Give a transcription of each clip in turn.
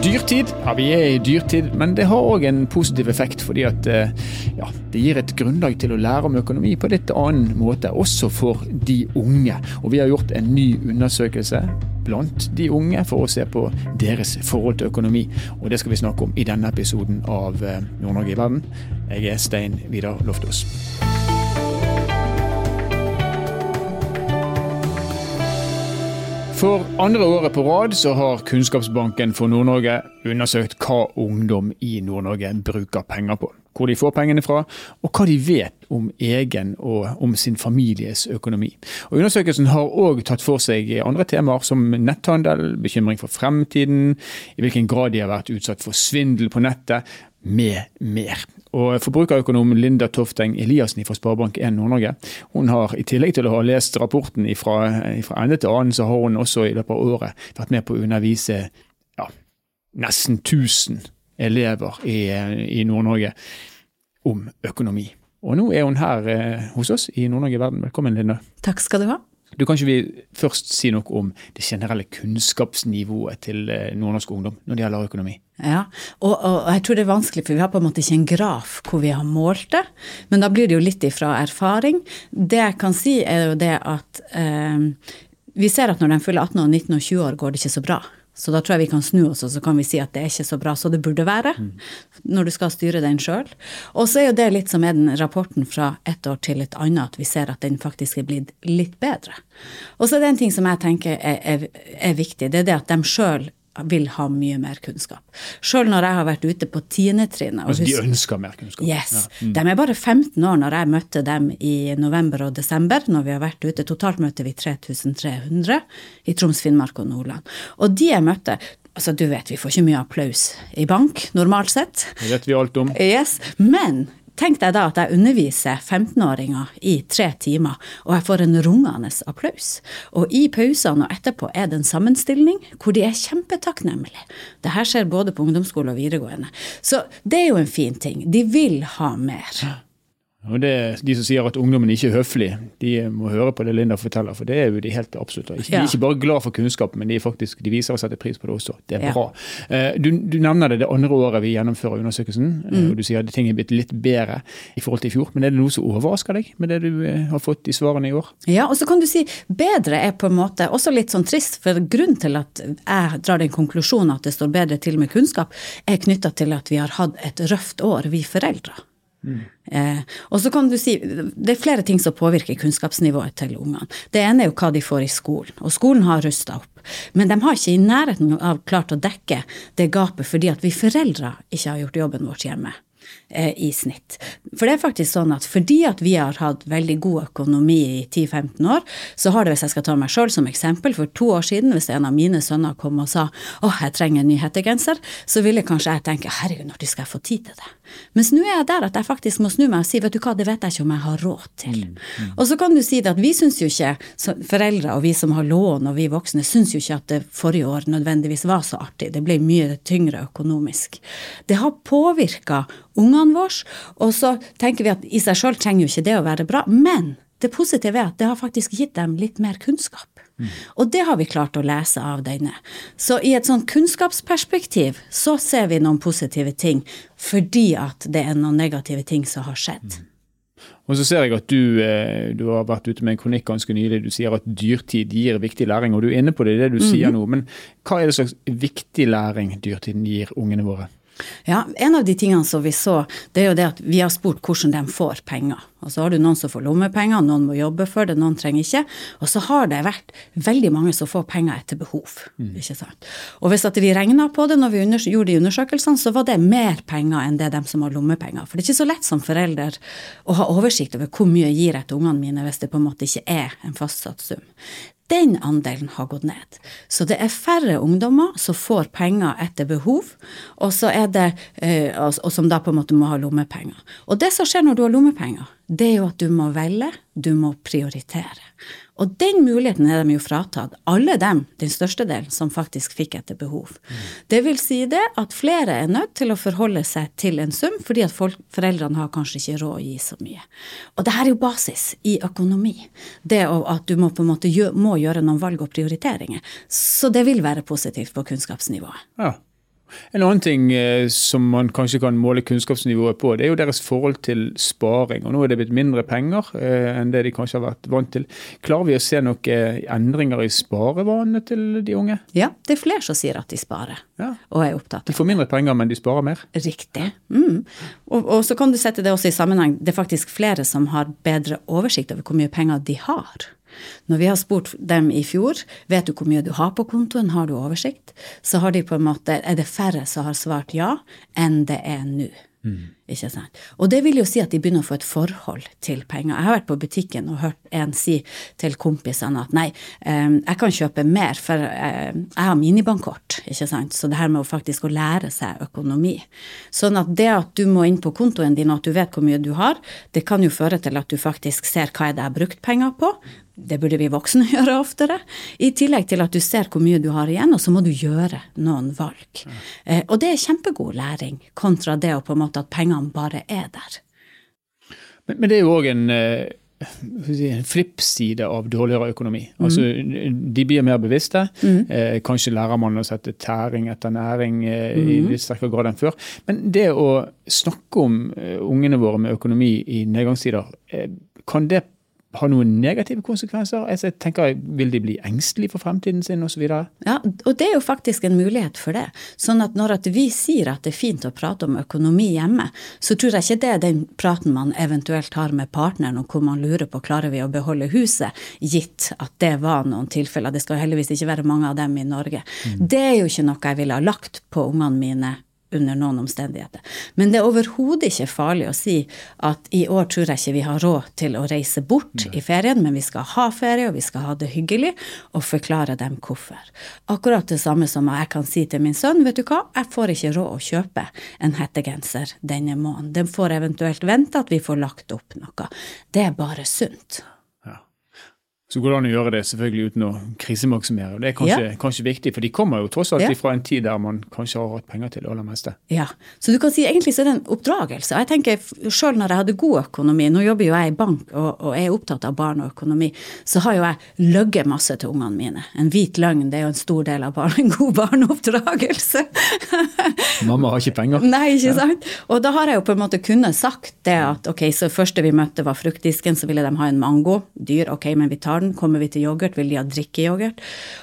Dyrtid? Ja, vi er i dyrtid, men det har òg en positiv effekt. Fordi at eh, ja, det gir et grunnlag til å lære om økonomi på litt annen måte, også for de unge. Og vi har gjort en ny undersøkelse blant de unge for å se på deres forhold til økonomi. Og det skal vi snakke om i denne episoden av eh, Nord-Norge i verden. Jeg er Stein Vidar Loftaas. For andre året på rad så har Kunnskapsbanken for Nord-Norge undersøkt hva ungdom i Nord-Norge bruker penger på. Hvor de får pengene fra, og hva de vet om egen og om sin families økonomi. Og Undersøkelsen har òg tatt for seg andre temaer som netthandel, bekymring for fremtiden, i hvilken grad de har vært utsatt for svindel på nettet, med mer. Og Forbrukerøkonom Linda Tofteng Eliassen fra Sparebank1 Nord-Norge hun har i tillegg til å ha lest rapporten fra, ende til annen, så har hun også i løpet av året vært med på å undervise ja, nesten 1000 elever i, i Nord-Norge om økonomi. Og nå er hun her eh, hos oss i Nord-Norge Verden. Velkommen, Linda. Takk skal du ha. Du Kan ikke vi først si noe om det generelle kunnskapsnivået til eh, nordnorsk ungdom når det gjelder økonomi? Ja, og, og, jeg tror det er vanskelig, for vi har på en måte ikke en graf hvor vi har målt det. Men da blir det jo litt ifra erfaring. Det jeg kan si, er jo det at eh, vi ser at når de fyller 18 og 19 og 20 år, går det ikke så bra. Så da tror jeg vi kan snu oss og så kan vi si at det er ikke så bra som det burde være. Mm. Når du skal styre den sjøl. Og så er jo det litt som er den rapporten fra ett år til et annet, at vi ser at den faktisk er blitt litt bedre. Og så er det en ting som jeg tenker er, er, er viktig, det er det at de sjøl vil ha mye mer kunnskap. Sjøl når jeg har vært ute på tiendetrinnet Altså de ønsker mer kunnskap? Yes. Ja. Mm. De er bare 15 år når jeg møtte dem i november og desember, når vi har vært ute. Totalt møter vi 3300 i Troms, Finnmark og Nordland. Og de jeg møtte, Altså, du vet, vi får ikke mye applaus i bank, normalt sett. Det vet vi alt om. Yes, Men Tenk deg da at jeg underviser 15-åringer i tre timer, og jeg får en rungende applaus. Og i pausene og etterpå er det en sammenstilling hvor de er kjempetakknemlige. Det her skjer både på ungdomsskole og videregående. Så det er jo en fin ting. De vil ha mer. Og det, De som sier at ungdommen ikke er høflig, de må høre på det Linda forteller. For det er jo de helt absolutt. De er ikke bare glad for kunnskap, men de, faktisk, de viser å sette pris på det også. Det er bra. Eh, du, du, nevner det det andre året vi gjennomfører undersøkelsen. Eh, mm. og Du sier at ting er blitt litt bedre i forhold til i fjor. Men er det noe som overrasker deg med det du eh, har fått i svarene i år? Ja, og så kan du si bedre er på en måte også litt sånn trist. For grunnen til at jeg drar den konklusjonen at det står bedre til med kunnskap, er knytta til at vi har hatt et røft år, vi foreldre. Eh, og så kan du si, Det er flere ting som påvirker kunnskapsnivået til ungene. Det ene er jo hva de får i skolen, og skolen har rusta opp. Men de har ikke i nærheten av klart å dekke det gapet fordi at vi foreldre ikke har gjort jobben vår hjemme. Eh, i snitt. For det er faktisk sånn at fordi at vi har hatt veldig god økonomi i 10-15 år, så har det, hvis jeg skal ta meg sjøl som eksempel, for to år siden, hvis en av mine sønner kom og sa åh, jeg trenger en ny hettegenser, så ville kanskje jeg tenke herregud, når skal jeg få tid til det? Mens nå er jeg der at jeg faktisk må snu meg og si vet du hva, det vet jeg ikke om jeg har råd til. Mm, mm. Og så kan du si det at vi syns jo ikke, foreldre og vi som har lån og vi voksne, syns jo ikke at det forrige år nødvendigvis var så artig. Det ble mye tyngre økonomisk. Det har påvirka ungene våre. Og så tenker vi at i seg sjøl trenger jo ikke det å være bra. Men det positive er at det har faktisk gitt dem litt mer kunnskap. Mm. Og det har vi klart å lese av denne. Så i et sånn kunnskapsperspektiv så ser vi noen positive ting fordi at det er noen negative ting som har skjedd. Mm. Og så ser jeg at du, eh, du, har vært ute med en kronikk ganske nylig. Du sier at dyrtid gir viktig læring, og du er inne på det i det du mm -hmm. sier nå. Men hva er det slags viktig læring dyrtiden gir ungene våre? Ja, En av de tingene som vi så, det er jo det at vi har spurt hvordan de får penger. Og så har du noen som får lommepenger, noen må jobbe for det, noen trenger ikke. Og så har det vært veldig mange som får penger etter behov. Mm. ikke sant? Og hvis at vi regna på det når vi gjorde de undersøkelsene, så var det mer penger enn det dem som har lommepenger. For det er ikke så lett som forelder å ha oversikt over hvor mye jeg gir jeg til ungene mine hvis det på en måte ikke er en fastsatt sum den andelen har gått ned. Så det er færre ungdommer som får penger etter behov, og, det, eh, og som da på en måte må ha lommepenger. Og det som skjer når du har lommepenger, det er jo at du må velge, du må prioritere. Og den muligheten er de jo fratatt, alle dem, den største delen, som faktisk fikk etter behov. Mm. Det vil si det at flere er nødt til å forholde seg til en sum, fordi at folk, foreldrene har kanskje ikke råd å gi så mye. Og det her er jo basis i økonomi. Det at du må på en måte gjøre, må gjøre noen valg og prioriteringer. Så det vil være positivt på kunnskapsnivået. Ja. En annen ting eh, som man kanskje kan måle kunnskapsnivået på, det er jo deres forhold til sparing. Og Nå er det blitt mindre penger eh, enn det de kanskje har vært vant til. Klarer vi å se noen endringer i sparevanene til de unge? Ja, det er flere som sier at de sparer Ja. og er opptatt De får mindre penger, men de sparer mer? Riktig. Mm. Og, og så kan du sette det også i sammenheng. Det er faktisk flere som har bedre oversikt over hvor mye penger de har. Når vi har spurt dem i fjor, vet du hvor mye du har på kontoen, har du oversikt, så har de på en måte, er det færre som har svart ja, enn det er nå. Ikke sant? Og det vil jo si at de begynner å få et forhold til penger. Jeg har vært på butikken og hørt en si til kompisene at nei, eh, jeg kan kjøpe mer, for eh, jeg har minibankkort. ikke sant? Så det her med å faktisk å lære seg økonomi. Sånn at det at du må inn på kontoen din og at du vet hvor mye du har, det kan jo føre til at du faktisk ser hva er det jeg har brukt penger på. Det burde vi voksne gjøre oftere. I tillegg til at du ser hvor mye du har igjen, og så må du gjøre noen valg. Eh, og det er kjempegod læring, kontra det å på en måte at pengene bare er der. Men, men det er jo òg en, eh, en flippside av dårligere økonomi. Altså, De blir mer bevisste. Eh, kanskje lærer man å sette tæring etter næring eh, i litt sterkere grad enn før. Men det å snakke om eh, ungene våre med økonomi i nedgangstider, eh, kan det ha noen negative konsekvenser? Altså, jeg tenker, Vil de bli engstelige for fremtiden sin osv.? Ja, og det er jo faktisk en mulighet for det. Sånn at når at vi sier at det er fint å prate om økonomi hjemme, så tror jeg ikke det er den praten man eventuelt har med partneren, og hvor man lurer på klarer vi å beholde huset, gitt at det var noen tilfeller. Det skal heldigvis ikke være mange av dem i Norge. Det er jo ikke noe jeg ville ha lagt på ungene mine under noen omstendigheter. Men det er overhodet ikke farlig å si at i år tror jeg ikke vi har råd til å reise bort i ferien, men vi skal ha ferie, og vi skal ha det hyggelig, og forklare dem hvorfor. Akkurat det samme som jeg kan si til min sønn, vet du hva, jeg får ikke råd å kjøpe en hettegenser denne måneden. Den får eventuelt vente at vi får lagt opp noe. Det er bare sunt. Så går det an å gjøre det selvfølgelig uten å krisemaksimere. og Det er kanskje, Ja. kanskje viktig, for de kommer jo tross alt Ja. fra en tid der man kanskje har hatt penger til det aller meste. Ja, så du kan si egentlig så er det en oppdragelse. Og jeg tenker Sjøl når jeg hadde god økonomi, nå jobber jo jeg i bank og, og er opptatt av barn og økonomi, så har jo jeg løyet masse til ungene mine. En hvit løgn det er jo en stor del av barn, en god barneoppdragelse. Mamma har ikke penger. Nei, ikke sant? Og da har jeg jo på en måte kunnet sagt det at ok, så første vi møtte var fruktdisken, så ville de ha en mango. Dyr, ok, men vi tar den. Kommer vi til yoghurt, vil de ha drikkeyoghurt.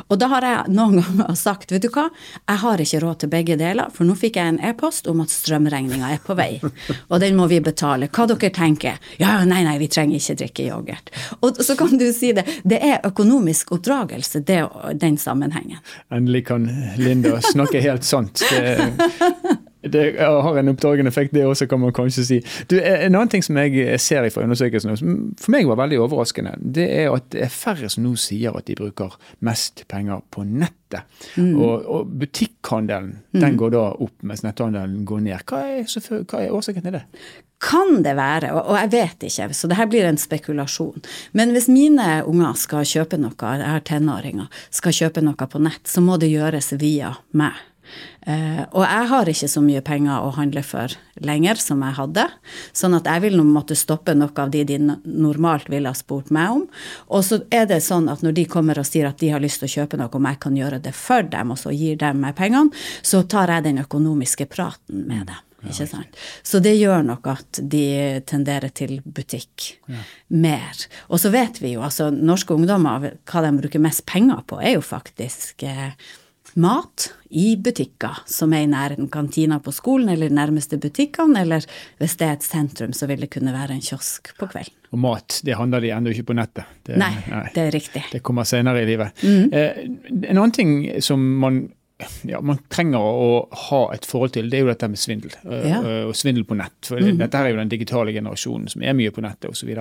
Og da har jeg noen ganger sagt, vet du hva, jeg har ikke råd til begge deler, for nå fikk jeg en e-post om at strømregninga er på vei, og den må vi betale. Hva dere tenker? Ja, nei, nei, vi trenger ikke drikke yoghurt. Og så kan du si det, det er økonomisk oppdragelse, det, den sammenhengen. Endelig kan Linda snakke helt sant. Det, det har en oppdagende effekt, det også, kan man kanskje si. Du, en annen ting som jeg ser fra undersøkelsen, som for meg var veldig overraskende, det er at det er færre som nå sier at de bruker mest penger på nettet. Og, og butikkhandelen den går da opp, mens netthandelen går ned. Hva er, så, hva er årsaken til det? Kan det være, og jeg vet ikke, så det her blir en spekulasjon. Men hvis mine unger skal kjøpe noe, jeg har tenåringer, skal kjøpe noe på nett, så må det gjøres via meg. Eh, og jeg har ikke så mye penger å handle for lenger som jeg hadde, sånn at jeg vil nå måtte stoppe noe av de de normalt ville ha spurt meg om. Og så er det sånn at når de kommer og sier at de har lyst til å kjøpe noe, om jeg kan gjøre det for dem, og så gir dem meg pengene, så tar jeg den økonomiske praten med dem. Ikke sant? Så det gjør nok at de tenderer til butikk mer. Og så vet vi jo, altså norske ungdommer, hva de bruker mest penger på, er jo faktisk eh, mat i butikker som er i nærheten kantina på skolen eller nærmeste butikkene, eller hvis det er et sentrum, så vil det kunne være en kiosk på kvelden. Og mat, det handler de ennå ikke på nettet. Det, Nei, det er riktig. Det kommer senere i livet. Eh, en annen ting som man ja, man trenger å ha et forhold til, det er jo dette med svindel. eh, Ja. Og svindel på nett. For Dette er jo den digitale generasjonen som er mye på nettet osv.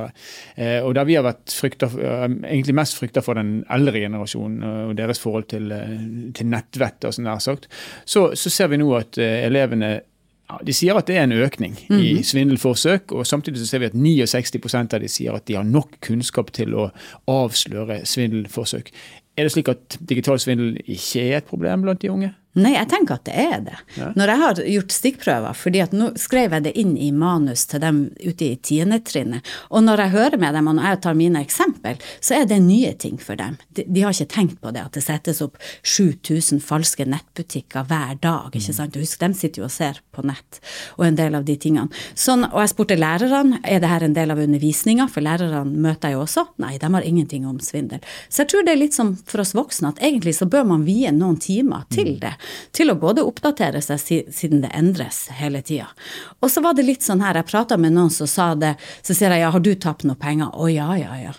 Eh, og der vi har vært frykta, eh, egentlig mest frykta for den eldre generasjonen eh, og deres forhold til, eh, til nettvett, og sånn der sagt, så, så ser vi nå at eh, elevene ja, De sier at det er en økning i svindelforsøk, og samtidig så ser vi at 69% av de sier at de har nok kunnskap til å avsløre svindelforsøk. Er det slik at digital svindel ikke er et problem blant de unge? Nei, jeg tenker at det er det. Ja. Når jeg har gjort stikkprøver, fordi at nå skrev jeg det inn i manus til dem ute i tiendetrinnet, og når jeg hører med dem, og når jeg tar mine eksempel, så er det nye ting for dem. De, de har ikke tenkt på det, at det settes opp 7000 falske nettbutikker hver dag, ikke sant. sant. Husk, de sitter jo og ser på nett, og en del av de tingene. Sånn, og jeg spurte lærerne, er det her en del av undervisninga, for lærerne møter jeg jo også. Nei, de har ingenting om svindel. Så jeg tror det er litt som for oss voksne, at egentlig så bør man vie noen timer til det. Til å både oppdatere seg siden det endres hele tida. Og så var det litt sånn her, jeg prata med noen som sa det, så sier jeg ja, har du tapt noe penger? Å ja, ja, ja.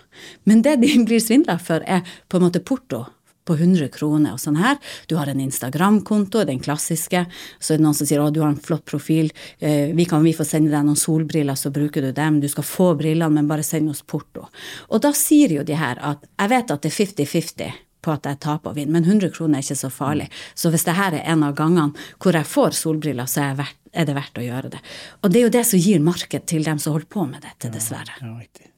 Men det de blir svindla for, er på en måte porto på 100 kroner og sånn her. Du har en Instagram-konto, den klassiske. Så er det noen som sier å, du har en flott profil, eh, vi kan vi få sende deg noen solbriller, så bruker du dem. Du skal få brillene, men bare send oss porto. Og da sier jo de her at jeg vet at det er 50-50 på at jeg taper og vinner, men 100 kroner er ikke så farlig. Så hvis dette er en av gangene hvor jeg får solbriller, så er, verdt, er det verdt å gjøre det. Og det er jo det som gir marked til dem som holder på med dette, dessverre. Ja, riktig.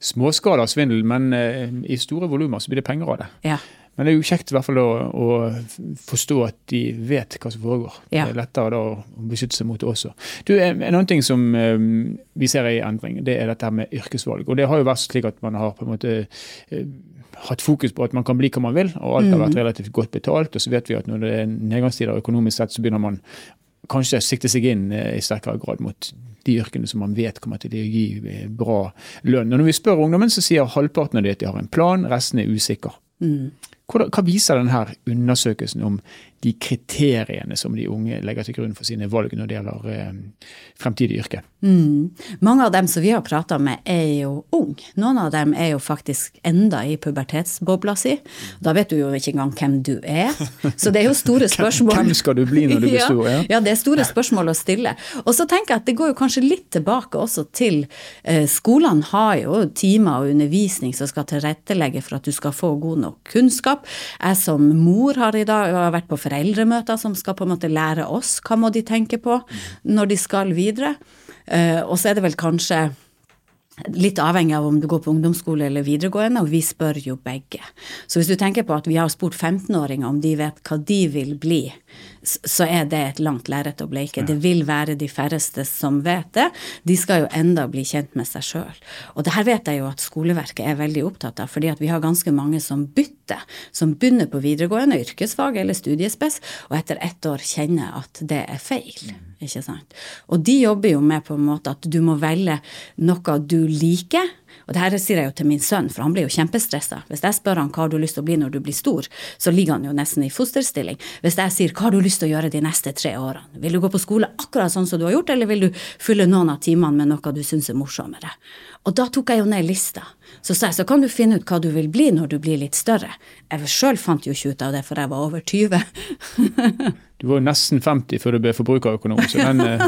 Småskala svindel, men eh, i store volumer så blir det penger av det. Ja. Men det er jo kjekt i hvert fall å, å forstå at de vet hva som foregår. Ja. Det er lettere da å beskytte seg mot det også. Du, En en annen ting som eh, vi ser er i endring, det er dette med yrkesvalg. Og Det har jo vært slik at man har på en måte eh, hatt fokus på at man kan bli hva man vil, og alt har vært relativt godt betalt. Og så vet vi at når det er nedgangstider økonomisk sett, så begynner man kanskje sikte seg inn eh, i sterkere grad mot de yrkene som man vet kommer til å gi eh, bra lønn. Og Når vi spør ungdommen, så sier halvparten av de at de har en plan, resten er usikker. Hva, hva viser denne undersøkelsen om de kriteriene som de unge legger til grunn for sine valg når det gjelder eh, fremtidig yrke? Mm. Mange av dem som vi har prata med, er jo unge. Noen av dem er jo faktisk enda i pubertetsbobla si. Da vet du jo ikke engang hvem du er. Så det er jo store spørsmål. Hvem skal du bli når du blir stor? Ja, ja, det er store spørsmål å stille. Og så tenker jeg at det går jo kanskje litt tilbake også til eh, Skolene har jo timer og undervisning som skal tilrettelegge for at du skal få god nok kunnskap. Jeg som mor har i dag har vært på foreldremøter som skal på en måte lære oss hva må de tenke på når de skal videre. Eh, og så er det vel kanskje Litt avhengig av om du går på ungdomsskole eller videregående, og vi spør jo begge. Så hvis du tenker på at vi har spurt 15-åringer om de vet hva de vil bli, så er det et langt lerret å bleike. Det vil være de færreste som vet det. De skal jo enda bli kjent med seg sjøl. Og det her vet jeg jo at skoleverket er veldig opptatt av, fordi at vi har ganske mange som bytter. Som begynner på videregående, yrkesfag eller studiespes, og etter ett år kjenner at det er feil. Ikke sant? Og de jobber jo med på en måte at du må velge noe du liker. Og det her sier jeg jo til min sønn, for han blir jo kjempestressa. Hvis jeg spør han hva har du lyst til å bli når du blir stor, så ligger han jo nesten i fosterstilling. Hvis jeg sier hva har du lyst til å gjøre de neste tre årene, vil du gå på skole akkurat sånn som du har gjort, eller vil du fylle noen av timene med noe du syns er morsommere? Og da tok jeg jo ned lista. Så sa jeg så kan du finne ut hva du vil bli når du blir litt større. Jeg sjøl fant jo ikke ut av det, for jeg var over 20. Du var jo nesten 50 før du ble forbrukerøkonom, så den, eh,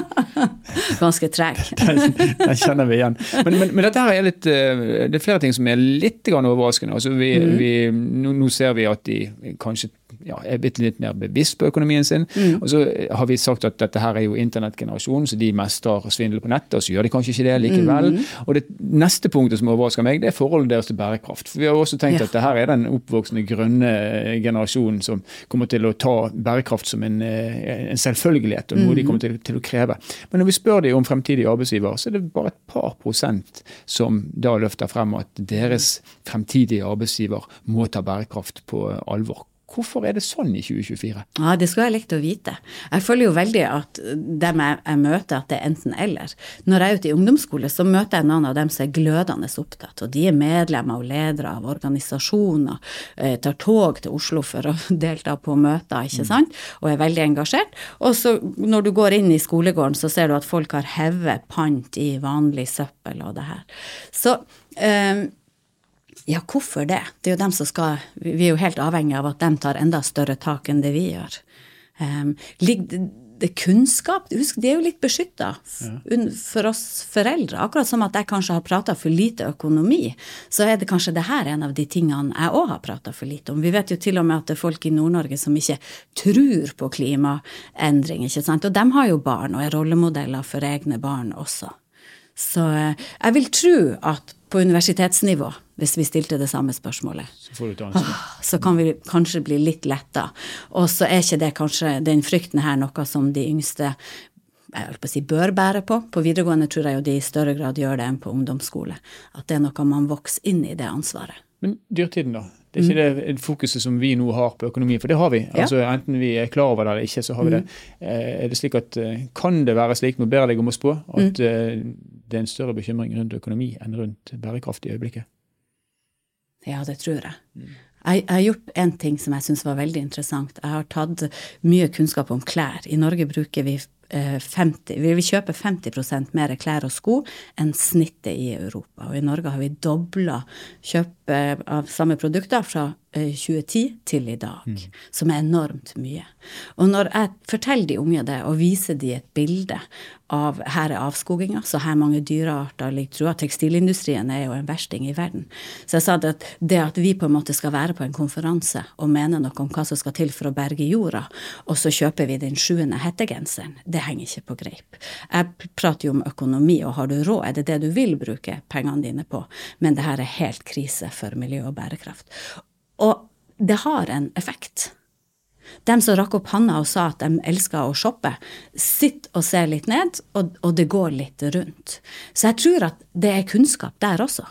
Ganske treg. den, den kjenner vi igjen. Men, men, men dette her er litt, eh, det er flere ting som er litt overraskende. Altså vi, vi, nå, nå ser vi at de kanskje ja, er blitt litt mer bevisst på økonomien sin. Og så har vi sagt at dette her er jo internettgenerasjonen, så de mestrer svindel på nettet, og så gjør de kanskje ikke det likevel. Og det neste punktet som overrasker meg, det er forholdet deres til bærekraft. For vi har også tenkt Ja. at det her er den oppvoksende grønne generasjonen som kommer til å ta bærekraft som en, eh, en selvfølgelighet, og noe de kommer til, til å kreve. Men når vi spør dem om fremtidige arbeidsgiver, så er det bare et par prosent som da løfter frem at deres fremtidige arbeidsgiver må ta bærekraft på alvor. Hvorfor er det sånn i 2024? Ja, det skulle jeg likt å vite. Jeg føler jo veldig at dem jeg, jeg møter, at det er enten-eller. Når jeg er ute i ungdomsskole, så møter jeg noen av dem som er glødende opptatt. Og de er medlemmer og ledere av organisasjoner, eh, tar tog til Oslo for å delta på møter, ikke sant, og er veldig engasjert. Og så når du går inn i skolegården, så ser du at folk har hevet pant i vanlig søppel og det her. Så eh, ja, hvorfor det? Det er jo dem som skal Vi er jo helt avhengig av at de tar enda større tak enn det vi gjør. Um, det kunnskap Husk, de er jo litt beskytta for oss foreldre. Akkurat som at jeg kanskje har prata for lite økonomi, så er det kanskje det her en av de tingene jeg òg har prata for lite om. Vi vet jo til og med at det er folk i Nord-Norge som ikke tror på klimaendring, ikke sant. Og de har jo barn og er rollemodeller for egne barn også. Så eh, jeg vil tro at på universitetsnivå, hvis vi stilte det samme spørsmålet. Så ansvar. Så kan vi kanskje bli litt letta. Og så er ikke det kanskje den frykten her noe som de yngste jeg holdt på å si bør bære på. På videregående tror jeg jo de i større grad gjør det enn på ungdomsskole. At det er noe man vokser inn i det ansvaret. Men dyrtiden, da? Det er ikke det fokuset som vi nå har på økonomi, for det har vi. Altså Ja. Enten vi er klar over det eller ikke, så har vi det. Eh, Er det slik at, eh, Kan det være slik, nå ber jeg deg om å spå, at Mm. Eh, det er en større bekymring rundt økonomi enn rundt bærekraft i øyeblikket? Ja, det tror jeg. Jeg, jeg har gjort en ting som jeg syns var veldig interessant. Jeg har tatt mye kunnskap om klær. I Norge bruker vi eh, 50, vi kjøper 50% mer klær og sko enn snittet i Europa. Og i Norge har vi dobla kjøpet av samme produkter fra eh, 2010 til i dag, som er enormt mye. Og når jeg forteller de unge det, og viser de et bilde av her er avskoginga, så her mange dyrearter ligger trua. Tekstilindustrien er jo en versting i verden. Så jeg sa det at det at vi på en måte skal være på en konferanse og mene noe om hva som skal til for å berge jorda, og så kjøper vi den sjuende hettegenseren, det henger ikke på greip. Jeg prater jo om økonomi, og har du råd, er det det du vil bruke pengene dine på? Men det her er helt krise for miljø og bærekraft. Og det har en effekt. De som rakk opp handa og sa at de elska å shoppe, sitter og ser litt ned, og, og det går litt rundt. Så jeg tror at det er kunnskap der også.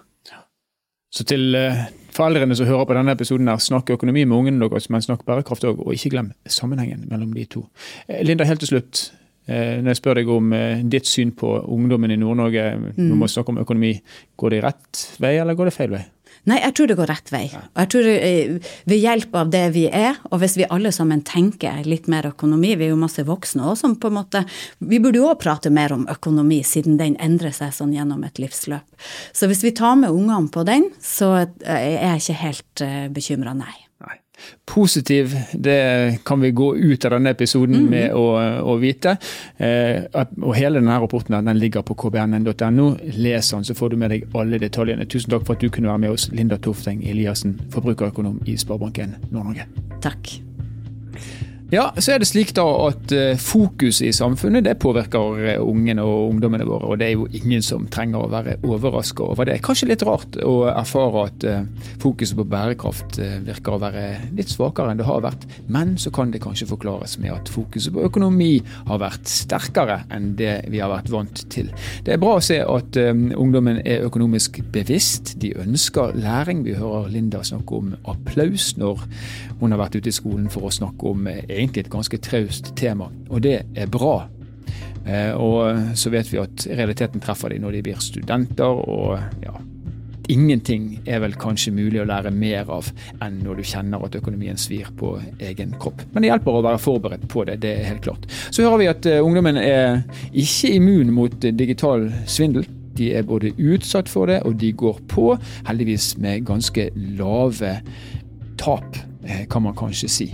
Så til uh, foreldrene som hører på denne episoden, her, snakk økonomi med ungene deres, men snakk bærekraft òg, og ikke glem sammenhengen mellom de to. Eh, Linda, helt til slutt. Uh, Når jeg spør deg om uh, ditt syn på ungdommen i Nord-Norge, vi man snakker om økonomi. Går det rett vei, eller går det feil vei? Nei, jeg tror det går rett vei. Og jeg tror eh, ved hjelp av det vi er, og hvis vi alle sammen tenker litt mer økonomi, vi er jo masse voksne også som på en måte Vi burde jo òg prate mer om økonomi, siden den endrer seg sånn gjennom et livsløp. Så hvis vi tar med ungene på den, så eh, er jeg ikke helt bekymra, nei. Positiv, det kan vi gå ut av denne episoden med å, å vite. Eh, og hele denne rapporten den ligger på kbnn.no. Les den, så får du med deg alle detaljene. Tusen takk for at du kunne være med oss, Linda Tofteng Eliassen, forbrukerøkonom i Sparebanken Nord-Norge. Takk. Ja, så er det slik da at eh, fokuset i samfunnet det påvirker eh, ungene og ungdommene våre. Og det er jo ingen som trenger å være overraska over det. Kanskje litt rart å erfare at eh, fokuset på bærekraft virker å være litt svakere enn det har vært. Men så kan det kanskje forklares med at fokuset på økonomi har vært sterkere enn det vi har vært vant til. Det er bra å se at ungdommen er økonomisk bevisst. De ønsker læring. Vi hører Linda snakke om applaus når hun har vært ute i skolen for å snakke om eh, egentlig et ganske traust tema, og det er bra. Eh, og så vet vi at realiteten treffer de når de blir studenter, og ja Ingenting er vel kanskje mulig å lære mer av enn når du kjenner at økonomien svir på egen kropp. Men det hjelper å være forberedt på det, det er helt klart. Så hører vi at eh, ungdommen er ikke immun mot digital svindel. De er både utsatt for det, og de går på, heldigvis med ganske lave tap, eh, kan man kanskje si.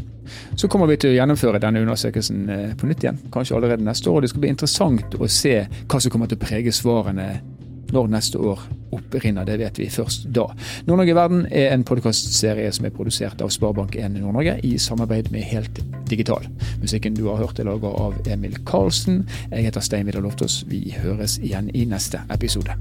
Så kommer vi til å gjennomføre denne undersøkelsen eh, på nytt igjen, kanskje allerede neste år. og Det skal bli interessant å se hva som kommer til å prege svarene når neste år opprinner. Det vet vi først da. Nord-Norge i verden er en podkastserie som er produsert av Sparebank1 Nord-Norge i samarbeid med Helt Digital. Musikken du har hørt er laget av Emil Karlsen. Jeg heter Stein Vidar Loftaas. Vi høres igjen i neste episode.